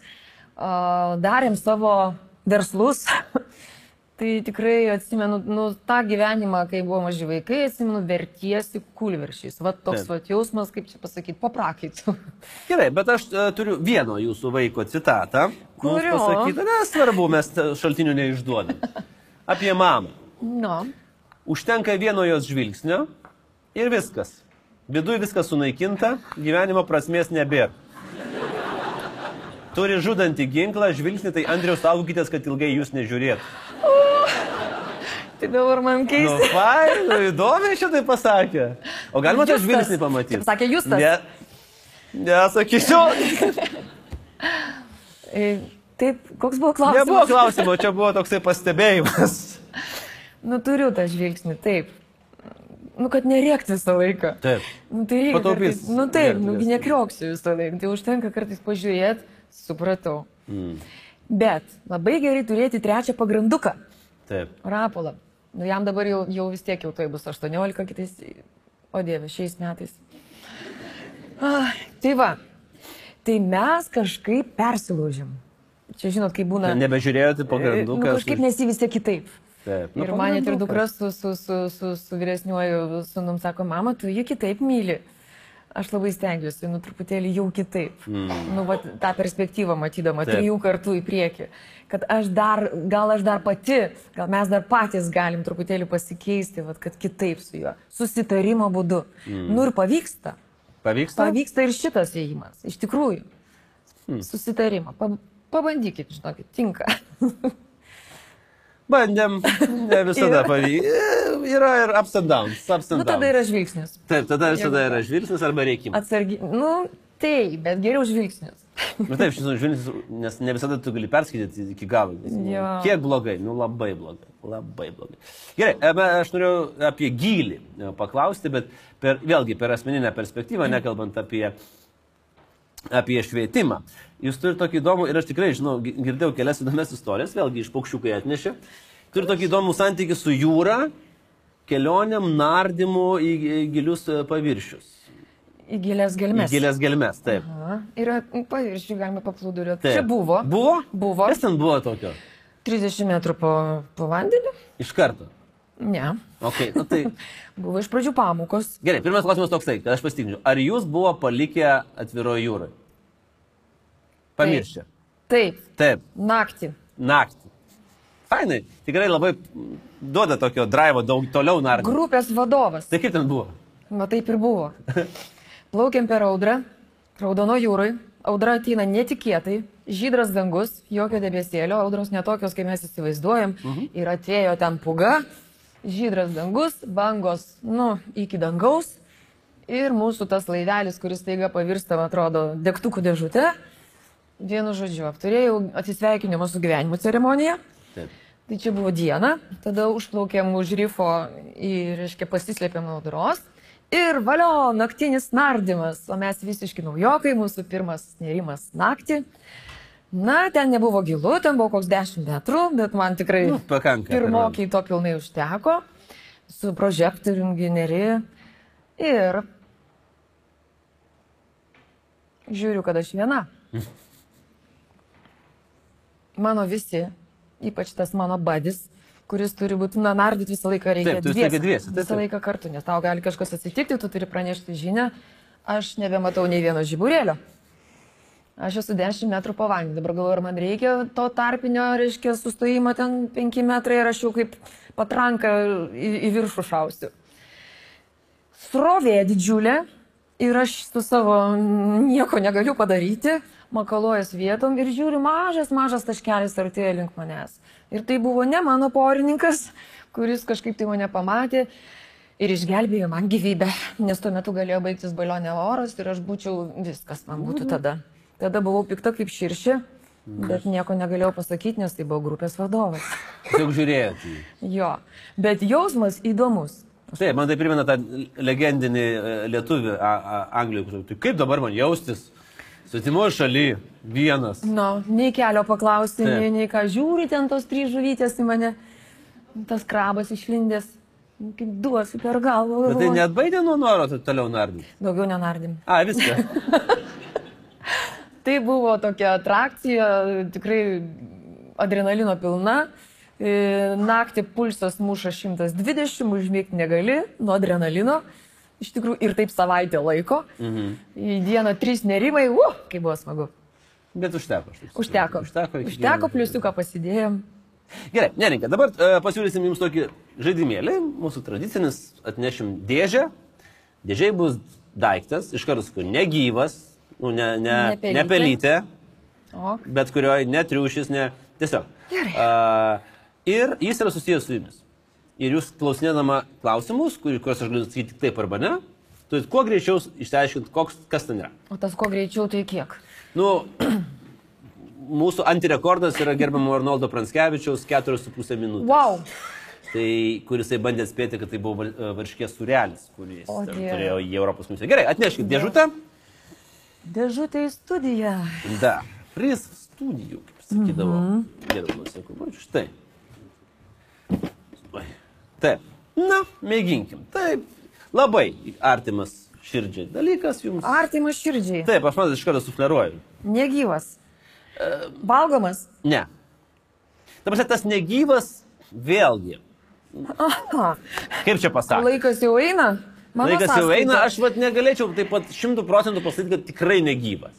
darėm savo verslus. tai tikrai atsimenu, nu, tą gyvenimą, kai buvo maži vaikai, atsimenu, vertiesi kulveršiais. Va toks Taip. va jausmas, kaip čia pasakyti, paprakaitų. Gerai, bet aš e, turiu vieno jūsų vaiko citatą. Kurio? Pasakyta, nesvarbu, mes šaltinių neišduodame. Apie mamą. Nu. Užtenka vieno jos žvilgsnio ir viskas. Viduje viskas sunaikinta, gyvenimo prasmės nebėra. Turi žudantį ginklą, žvilgsnį, tai Andriaus saugokitės, kad ilgai jūs nežiūrėtų. Tai dabar man Nu, keista. fai, nu, įdomiai šitai pasakė. O galima tą žvilgsnį pamatyti? Kaip sakė Justas. Ne. Nesakysiu. E, Taip, koks buvo klausimas? Nebuvo klausimo, čia buvo toksai pastebėjimas. Nu, turiu tą žvilgsnį, taip. Nu, kad nerėkti visą laiką. Taip. Nu, tai reikia. Pataupys kartais- Nu, taip, nu, erdvės. nekrioksiu visą laiką. Tai užtenka kartais pažiūrėti, supratau. Mm. Bet labai gerai turėti trečią pagranduką. Taip. Rapolą. Nu, jam dabar jau, jau vis tiek jau tai bus 18 kitais, o dieve, šiais metais. Ah, tai va, tai mes kažkaip persilaužėm. Čia žinot, kaip būna. Nebežiūrėjote po Nu, granduką. kažkaip nesi vis tiek kitaip. Taip. Ir man net ir dukra su, su, su, su, su vyresniuoju sunum sako, mama, tu jį kitaip myli. Aš labai stengiuosi, nu truputėlį jau kitaip. Mm. Nu, va, tą perspektyvą matydama, Taip. trijų kartų į priekį. Kad aš dar, gal aš dar pati, gal mes dar patys galim truputėlį pasikeisti, va, kad kitaip su juo. Susitarimo būdu. Mm. Nu ir pavyksta. Pavyksta? Pavyksta ir šitas įėjimas. Iš tikrųjų. Mm. Susitarimą. Pa, pabandykit, žinokit, tinka. Bandėm, ne visada pavyko. Yra ir ups and downs. Ups and nu tada yra žvilgsnis. Taip, tada visada yra žvilgsnis arba reikimas. Atsargiai. Nu, taip, bet geriau žvilgsnis. Nu taip, šis žvilgsnis, nes ne visada tu gali perskaityti iki galo. Jo. Kiek blogai, nu labai blogai. Labai blogai. Gerai, e, bet aš noriu apie gylį e, paklausti, bet per, vėlgi per asmeninę perspektyvą, nekalbant apie, apie švietimą. Jūs turite tokį įdomų ir aš tikrai žinau, gi- girdėjau kelias įdomias istorijas, vėlgi iš paukščių, kai atnešė. turi tokį įdomų santykį su jūra, kelioniam, nardymu į, į gilius e, paviršius. Į gilės Į gelmes. gilias gelmes, taip. Aha. Ir paviršių galima paplūduriuoti. Čia buvo. Buvo? Buvo. Kas ten buvo tokio? 30 metrų po, po vandeniu? Iš karto. Ne. Ok, nu tai. Buvo iš pradžių pamokos. Gerai, pirmas klausimas toksai, kad aš pasitikrinčiau. Ar jūs buvo palikę atviroje jūroje? Pamiršę. Taip, Taip, naktį. naktį. Fainai, tikrai labai duoda tokio drivo daug toliau nardyti. Grupės vadovas. Tai kaip ten buvo? Na taip ir buvo. Plaukiam per audrą, raudono jūrai, audra ateina netikėtai, žydras dangus, jokio debesėlio, audros netokios, kaip mes įsivaizduojam. Mhm. Ir atėjo ten puga, žydras dangus, bangos, nu, iki dangaus. Ir mūsų tas laivelis, kuris taiga pavirsta, atrodo, degtukų dėžutė. Vienu žodžiu, apturėjau atsisveikinimo su gyvenimu ceremoniją. Taip. Tai čia buvo diena, tada užplaukėm už rifo ir, reiškia, pasislėpėm nuo audros. Ir valio, naktinis nardymas, o mes visiški naujokai, mūsų pirmas nerimas naktį. Na, ten nebuvo gilu, ten buvo koks 10 metrų, bet man tikrai Nu, pakanka. pirmokiai to pilnai užteko, su prožektorium generi. Ir žiūriu, kad aš viena. Mano visi, ypač tas mano badis, kuris turi būti, na, nardyti visą laiką reikia Taip, laiką dviese, taip, Visą laiką kartu, nes tau gali kažkas atsitikti, tu turi pranešti žinią. Aš nebematau nei vieno žiburėlio. Aš esu 10 metrų po vandeniu, dabar galvoju, ar man reikia to tarpinio, reiškia, sustojimo ten 5 metrai ir aš jau kaip patranka į, į viršų šausiu. Srovė didžiulė ir aš su savo nieko negaliu padaryti, makaluojas vietom ir žiūriu mažas, mažas taškelis artėja link manęs. Ir tai buvo ne mano porininkas, kuris kažkaip tai mane pamatė ir išgelbėjo man gyvybę, nes tuo metu galėjo baigtis balionė oras ir aš būčiau viskas, man būtų tada. Tada buvau pikta kaip širšė, bet nieko negalėjau pasakyti, nes tai buvo grupės vadovas. Tiesiog žiūrėjote. Jo, bet jausmas įdomus. Taip, man tai primena tą legendinį e, lietuvį a, a, Anglijoje. Tai kaip dabar man jaustis? Svetimoje šalyje, vienas. Nu, nei kelio paklausti, nei, nei ką žiūri ten tos trys žuvytės į mane. Tas krabas išlindęs, kaip duosiu per galvą. Bet tai net baidė nuo noro toliau nardyti. Daugiau nenardim. A, viską. Tai buvo tokia atrakcija, tikrai adrenalino pilna. E, Naktį pulsas muša 120, užmėgti negali nuo adrenalino. Iš tikrųjų, ir taip savaitę laiko. Mhm. Į dieną trys nerimai, uh, kaip buvo smagu. Bet užteko. taip. Užteko. Užteko. Užteko pliusiuką pasidėjom. Gerai, nerinkai, dabar uh, pasiūlysim jums tokį žaidimėlį, mūsų tradicinis, atnešim dėžę. Dėžiai bus daiktas, iš karto sakau, negyvas, nu, ne, ne, Ne pelytė. ne pelytė, O, bet kurioje netriušis, ne. Tiesiog. Gerai. Uh, ir jis yra susijęs su jumis. Ir jūs klausinėdama klausimus, kur- kuriuos aš galiu atsakyti taip arba ne, turite kuo greičiau išsiaiškinti, koks, kas ten yra. o tas kuo greičiau tai kiek? Nu, mūsų antirekordas yra gerbiamo Arnoldo Pranskevičiaus 4,5 minutės. Wow! Tai kuris bandė spėti, kad tai buvo e, varškės surelis, Dieve. turėjo į Europos komisiją. Gerai, atneškit dėžutę. Dėžutė į studiją. Da, pris studijų, kaip sakydavo. Mhm. Gerbiamas Jakubovičius. Štai. Taip. Na, mėginkim. Taip. Labai artimas širdžiai dalykas jums. Artimas širdžiai. Taip, aš man iš karto sufleruoju. Negyvas. Valgomas. Ne. Dabar tas negyvas vėlgi. Aha. Kaip čia pasakyti? Laikas jau eina. Mano Laikas jau sąskaita. eina, aš vat negalėčiau taip pat šimtų procentų pasakyti, kad tikrai negyvas.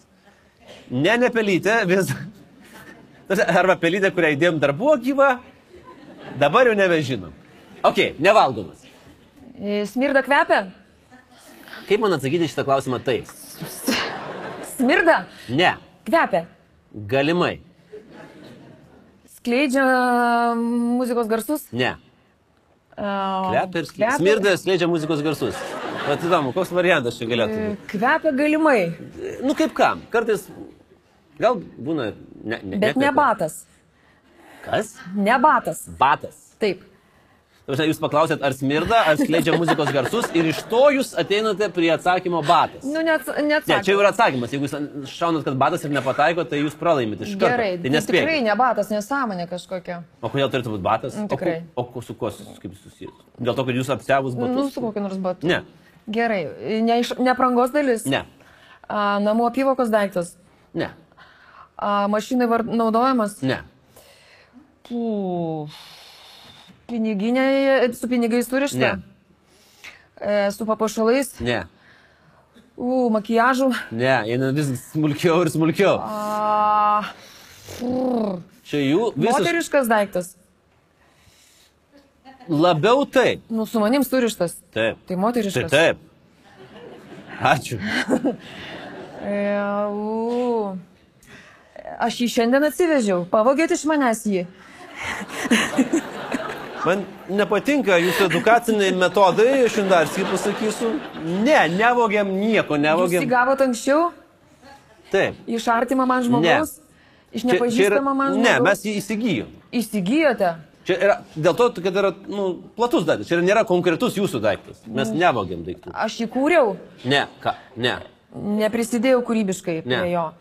Ne, ne pelytė, vis. Arba pelytė, kurią įdėjom dar buvo gyva, dabar jau nebežinom. Ok, nevalgomas. E, Smirda kvepia? Kaip man atsakyti šitą klausimą taip? Smirda? Ne, Kvepia. galimai. Skleidžia muzikos garsus? Ne. Uh, Kvepia ir skleidžia. Smirda ir skleidžia muzikos garsus. Vat įdomu, koks variantas čia galėtų būti. Kvepia galimai, Nu kaip kam? Kartais gal būna. Ne, ne, bet ne nekvepia. batas. Kas? Ne batas. Batas. Taip. Ta prasme, Jūs paklausėt, ar smirda, ar skleidžia muzikos garsus ir iš to jūs ateinate prie atsakymo batas. Nu, net, net Ne, čia jau yra atsakymas. Jeigu jūs šaunat, kad batas ir nepataiko, tai jūs pralaimite iš karto. Gerai, tai tai nespėjai. tikrai ne batas, nesąmonė kažkokia. O kodėl turėtų būti batas? Nu, O tikrai. O, ku- su kuo kaip susijęs? Dėl to, kad jūs apsiavus Nu, batus? su kokiu nors batu. Ne, Gerai, ne, iš, ne prangos dalis. ne, A, namų apyvokos daiktas. ne, A, mašinai var, naudojamas. ne, Uf. Piniginė, su pinigais surišta. Ne. E, su papuošalais. ne, U, makijažu. ne, eina vis smulkiau ir smulkiau. A, brr. Čia jų vis Moteriškas daiktas. labiau taip. Nu, su manim surištas. Taip. Tai Tai moteriškas. taip. Ačiū. E, u. Aš jį šiandien atsivežiau. Pavogėt iš manęs jį. Man nepatinka jūsų edukaciniai metodai, aš jums dar skai pasakysiu. Ne, nevogėm nieko, Jūs jį nevogėm. gavot anksčiau? Taip. Iš artimo man? Iš Čia- čia yra- nepažįstamo man žmogaus? Ne, mes jį įsigijom. Įsigijote? Čia yra, dėl to, kad yra nu, platus daiktas, čia nėra konkretus jūsų daiktas. Mes Mm. nevogėm daiktų. Aš jį kūriau, Ne, ką, ne. neprisidėjau kūrybiškai Ne. prie jo.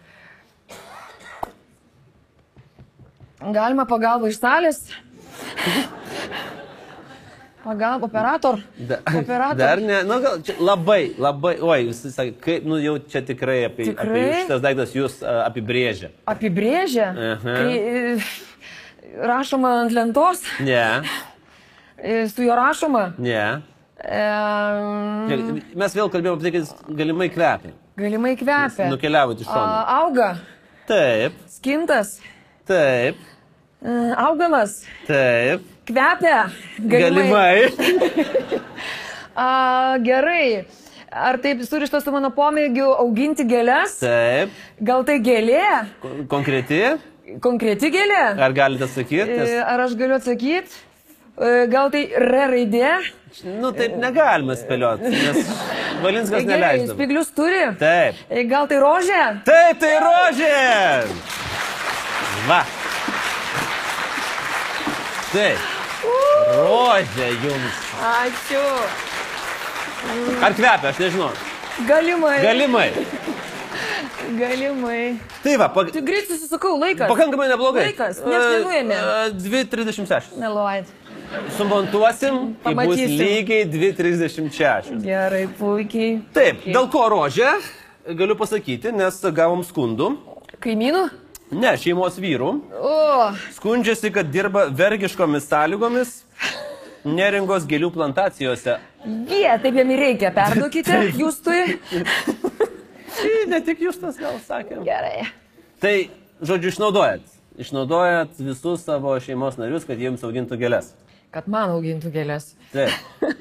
Galima pagalba iš salės? Pagalba operator? Da, Operator. dar ne, nu gal čia labai, labai, oi, jūs sakėte, kaip, nu jau čia tikrai apie, Tikrai? apie šitas daiktas jūs uh, apibrėžia. Apibrėžia? Aha. Kai e, rašoma ant lentos, Ne, e, su juo rašoma. ne. E, Žiūrėk, Mes vėl kalbėjome apie tai, kad galimai kvepia. galimai kvepia. Nukeliavote iš šono. Auga. Taip, Skintas. taip, augalas. taip. Kvepia. Galimai. A, gerai. Ar taip surištas su mano pomėgiu auginti gėlės? Taip. Gal tai gėlė? Kon- Konkreti? Konkreti gėlė? Ar galite sakyti? E, Nes, Ar aš galiu atsakyti? Gal tai R raidė? nu, taip negalima spėlioti, nes Valinskas Gerai, neleidžia. spiglius turi? Taip. Gal tai rožė? Taip, tai rožė. Va. Taip. Rožė jums. Ačiū. Ar kvepia, aš nežinau. Galimai. Galimai. Galimai. Tai va, pak... Tu greit susisukau laikas. pakankamai neblogai. Laikas, nieks nenuėmė. 2.36. Meluojat. Sumontuosim, tai bus lygiai 2.36. Gerai, puikiai. Taip, dėl ko rožė, galiu pasakyti, nes gavom skundų. Kaimynų? Ne, šeimos vyrų. O, Skundžiasi, kad dirba vergiškomis sąlygomis neringos gėlių plantacijose. jie, taip jam reikia. Perduokite, jūs. Tai ne tik jūs tas gal sakė. Gerai. Tai, žodžiu, išnaudojat. Išnaudojat visus savo šeimos narius, kad jiems augintų gėlės. Kad man augintų gėlės. Taip,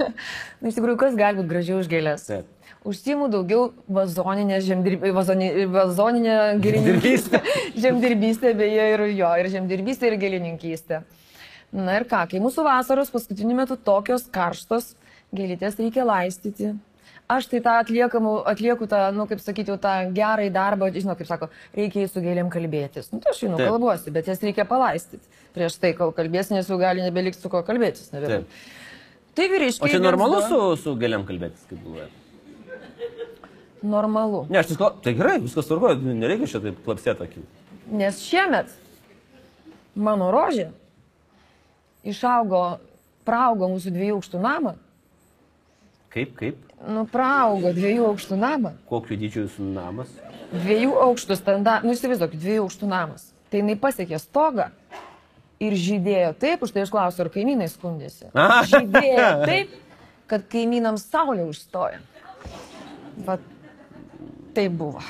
Na, iš tikrųjų, kas gali būti gražiau už gėlės? taip. Užsimu daugiau vazoninę žemdirbystę, vazoni, vazoninę Dirbystę. žemdirbystę, beje, ir jo, ir žemdirbystę, ir gėlininkystę. Na ir ką, kai mūsų vasaros paskutiniu metu tokios karštos, gėlytės reikia laistyti. Aš tai tą atliekamų, atlieku tą, nu, kaip sakyti, jau tą gerą darbą, žinau, kaip sako, reikia su gėlėm kalbėtis. Nu, tai aš žinau, kalbuosi, bet jas reikia palaistyti. Prieš tai, kol kalbėsi, nes jau gali nebelikti su kuo kalbėtis. Nebėra. Taip. Tai vyriškai. O čia normalu su, su gėlėm kalbėtis, kaip galvoja? Normalu. Ne, aš tik tai gerai, viskas tvarkoja, nereikia čia taip klapsėti akį. Nes šiemet mano rožė išaugo, praaugo mūsų dviejų aukštų namą. Kaip, kaip, Nu, praaugo dviejų aukštų namą. kokiu dydžiu jūsų namas? Dviejų aukštų standartų, nu įsivaizduokit, dviejų aukštų namas. Tai jinai pasiekė stogą ir žydėjo taip, už tai aš klausiu, ar kaimynai skundėsi. Žydėjo taip, kad kaimynams saulė užstoja. Vat taip buvo.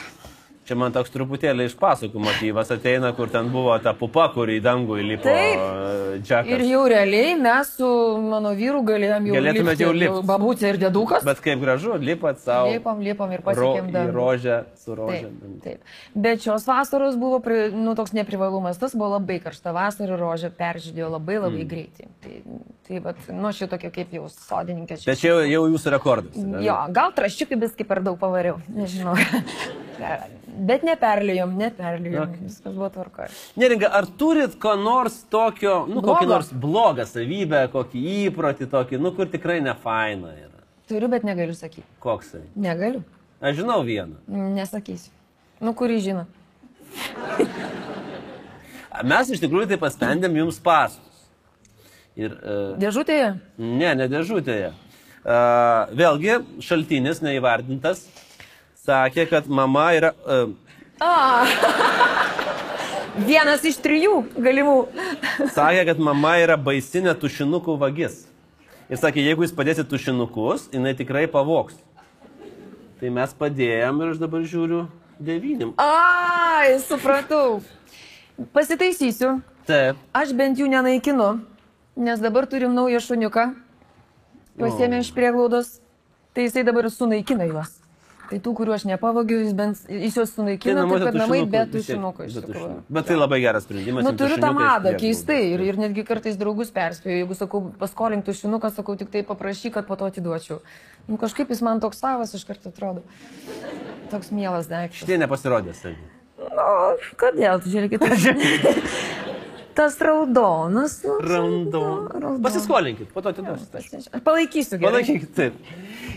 Čia man toks truputėlį iš pasakų motyvas ateina, kur ten buvo ta pupa, kur į dangų įlipo Taip. e, džekas. Ir jau realiai mes su mano vyru galėjom jau Galėtumėt lipti, jau lipt. Babutė ir dėdukas. Bet kaip gražu, lipat savo. Lipam, lipam ir Ro, pasiekėm į dangų. rožę su rožė. Taip, taip. Bet šios vasaros buvo pri, nu, toks neprivalumas, tas buvo labai karšta vasara, rožė peržydėjo labai labai mm. greitai. Tai, tai vat, nu, aš jau tokia kaip jau sodininkė. Bet čia jau, jau jūsų rekordas. ne? Jo, gal traščiukai biski per daug pavariau, nežinau. Bet neperlijom, neperlijom. Ok. Viskas buvo tvarkoje. Neringa, ar turit ko nors tokio, nu, kokį Blogo? nors blogą savybę, kokį įprotį tokį, nu, kur tikrai ne faina yra? Turiu, bet negaliu sakyti. Koksai? Negaliu. Aš žinau vieną. Nesakysiu. Nu, kurį žino. Mes iš tikrųjų tai paspendėm jums pasus. Ir, uh, Dėžutėje? ne, ne dėžutėje. Uh, vėlgi, šaltinis neįvardintas sakė, kad mama yra... Uh, A. Vienas iš trijų galimų. sakė, kad mama yra baisinė tušinukų vagis. Ir sakė, jeigu jūs padėsit tušinukus, jinai tikrai pavoks. Tai mes padėjom ir aš dabar žiūriu devynim. Ai, supratau. Pasitaisysiu. Taip. Aš bent jų nenaikinu, nes dabar turim naują šuniuką. Pasiemė iš prieglaudos. Tai jisai dabar sunaikina juos. Tai tų, kuriuos aš nepavogiu, jis, bent, jis juos sunaikina, taip kad namai be tušinukų iš tikrųjų. Bet tai labai geras sprendimas. Nu, turiu tą madą, keistai. Ir, ir netgi kartais draugus perspėju, jeigu sakau, paskolink tušinuką, sakau, tik tai paprašyk, kad po to atiduočiau. Nu, kažkaip jis man toks savas iš karto atrodo. Toks mielas daiktas. Šitie nepasirodė savi. Nu, kodėl, tu žiūrėkit. Tas raudonas. Nu, Random. raudonas. Pasiskolinkit, po to atiduosit. aišku. Aš palaikysiu gerai. Palaikykit, taip.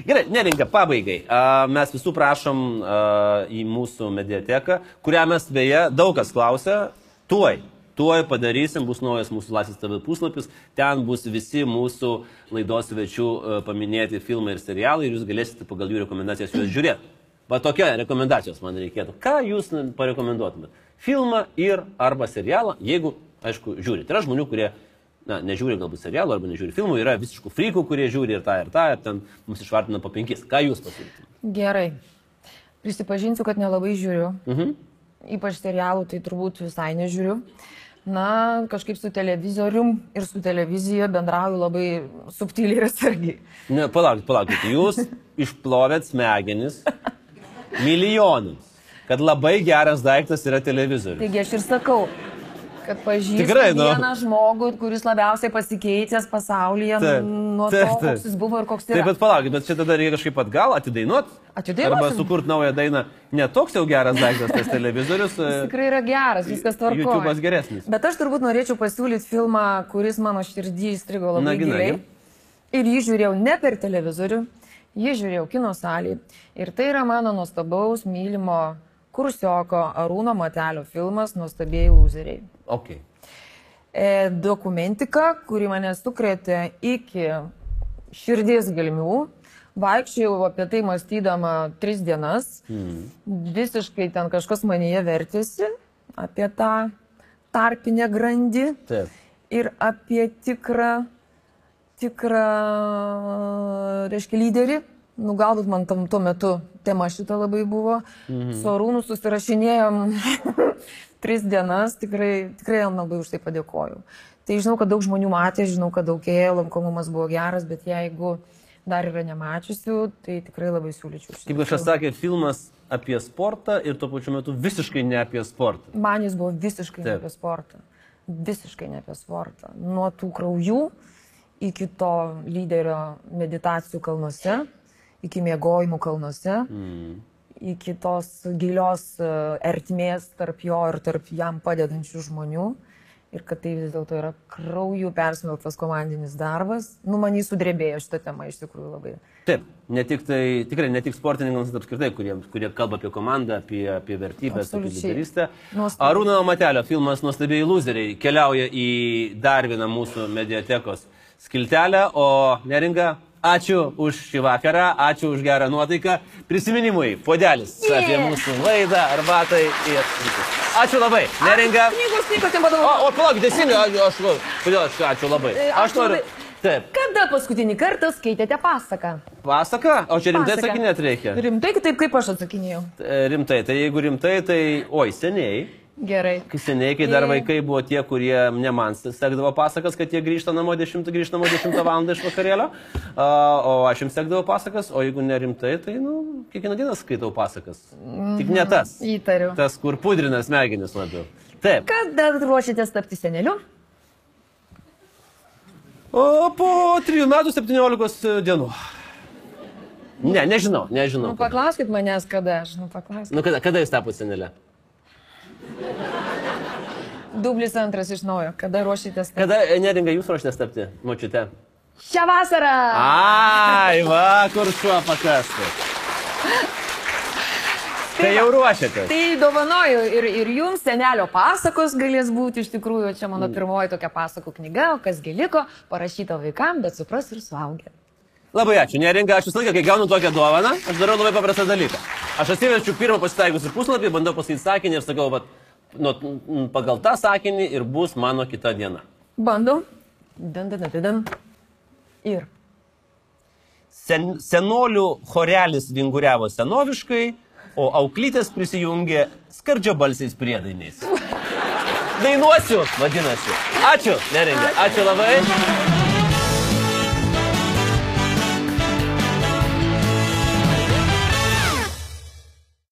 Gerai, neringa, pabaigai. Mes visų prašom į mūsų mediateką, kurią mes beje daug kas klausia. Tuoj, tuoj padarysim, bus naujas mūsų Laisvės TV puslapis. Ten bus visi mūsų laidos svečių paminėti filmai ir serialai ir jūs galėsite pagal jų rekomendacijas juos žiūrėti. Va tokia rekomendacijos man reikėtų. Ką jūs parekomenduotumėte? Filmą ir arba serialą, jeigu, aišku, žiūrite. Yra žmonių, kurie na, nežiūri galbūt serialų arba nežiūri filmų, yra visiškų frykų, kurie žiūri ir tą, ir tą, ir ten mums išvardina po penkis. Ką jūs pasiūlytumėte? Gerai. Prisipažinsiu, kad nelabai žiūriu. Mhm. Ypač serialų, tai turbūt visai nežiūriu. Na, kažkaip su televizorium ir su televizija bendrauju labai subtiliai ir atsargiai. Ne, palaukit, palaukit. Jūs išplovėt smegenis milijonams, kad labai geras daiktas yra televizorius. Taigi aš ir sakau, kad pažįstu Tikrai, nu. vieną žmogų, kuris labiausiai pasikeitęs pasaulyje Taip, nuo taip, to, taip. koks jis buvo ir koks Taip, yra. bet palaukit, bet čia tada reikia kažkaip atgal atidainuot. Atidainuosim. Arba sukurti naują dainą. Netoks jau geras daiktas tas televizorius. Jis tikrai yra geras, viskas tvarkoja. YouTube'as geresnis. Bet aš turbūt norėčiau pasiūlyti filmą, kuris mano širdį įstrigo labai Nagi, nagi. giliai. Ir jį žiūrėjau ne per televizorių, jį žiūrėjau kino salėje. Ir tai yra mano nuostabaus, mylimo kursioko Arūno Matelio filmas Nuostabėjai lūzeriai. Okay. E, dokumentika, kuri mane sukrėtė iki širdies gelmių. Vaikščiojau apie tai mąstydama tris dienas. Mm. Visiškai ten kažkas manyje vertėsi apie tą tarpinę grandį Taip. ir apie tikrą, tikrą, reiškia, lyderį. Nu, galbūt man tam tuo metu tema šita labai buvo. Mhm. Su Arūnu susirašinėjom tris dienas, tikrai, tikrai jam labai už tai padėkojau. Tai žinau, kad daug žmonių matė, žinau, kad daug ėjo, lankomumas buvo geras, bet jeigu dar yra nemačiusių, tai tikrai labai siūlyčiau. Kaip kažkas sakė, filmas apie sportą ir tuo pačiu metu visiškai ne apie sportą. Man jis buvo visiškai ne Taip. apie sportą. Visiškai ne apie sportą. Nuo tų kraujų iki to lyderio meditacijų kalnuose, iki miegojimų kalnuose, Mm. Iki tos gilios e, ertmės tarp jo ir tarp jam padedančių žmonių. Ir kad tai vis dėlto yra kraujų persmelktas komandinis darbas. Nu, man jį sudrebėjo šitą temą iš tikrųjų labai. Taip, ne tik tai, tikrai ne tik sportininkams, bet apskritai, kurie, kurie kalba apie komandą, apie, apie vertybės, apie Absoliučiai. lyderystę. Nuostabu. Arūno Matelio filmas Nuostabiai lūzeriai keliauja į dar vieną mūsų mediatekos skiltelę, o neringa, ačiū už šį vakarą, ačiū už gerą nuotaiką. Prisiminimui, podelis yeah. apie mūsų laidą, arbatai ir. Ačiū labai, neringa. Knygos, knygos, ten O, o palauk, teisingai, aš, kodėl aš, ačiū labai. E, Aš ačiū noriu. Taip, Kada paskutinį kartą skaitėte pasaką? pasaka, o čia rimtai Pasaką. atsakinėt reikia. Rimtai, taip kaip aš atsakinėjau. E, Rimtai, tai jeigu rimtai, tai, oi, seniai. Gerai. Kai seniai, kai dar vaikai buvo tie, kurie ne man sekdavo pasakas, kad jie grįžta namo 10, grįžta namo 10 val. iš vakarėlio, o aš jums sekdavau pasakas, o jeigu nerimtai, tai, nu, kiekvieną dieną skaitau pasakas. Tik ne tas. Įtariu. Tas, kur pudrina smegenis labiau. Taip. Kada ruošiatės tapti seneliu? O po 3 metų 17 dienų. Ne, nežinau, nežinau. Nu, paklauskit manęs, kada aš, nu, paklauskit. Nu, kada, kada jūs tapote senelė? Dublis antras iš naujo, kada ruošitės? Kada e, neringa jūs ruošitės tapti, močiute? Šią vasarą! Ai, va, kur šuo pakasti. Tai jau ruošiatės. Tai dovanoju ir, ir jums senelio pasakos galės būti iš tikrųjų, čia mano pirmoji tokia pasakų knyga, o kas giliko, parašyta vaikam, bet supras ir suaugę. Labai ačiū, neringa, aš visą laiką, kai gaunu tokią dovaną, aš darau labai paprastą dalyką. Aš atsiverčiu pirmą pasitaikiusi puslapį, bandau pasakyti sakinį ir sakau, va, nu, pagal tą sakinį ir bus mano kita diena. Bandau. Dan, dan, dan, dan. Ir. Sen, senolių chorelis vinguriavo senoviškai, o auklytės prisijungė skardžio balsiais priedainiais. Dainuosiu, vadinasi. Ačiū, neringa. Ačiū labai.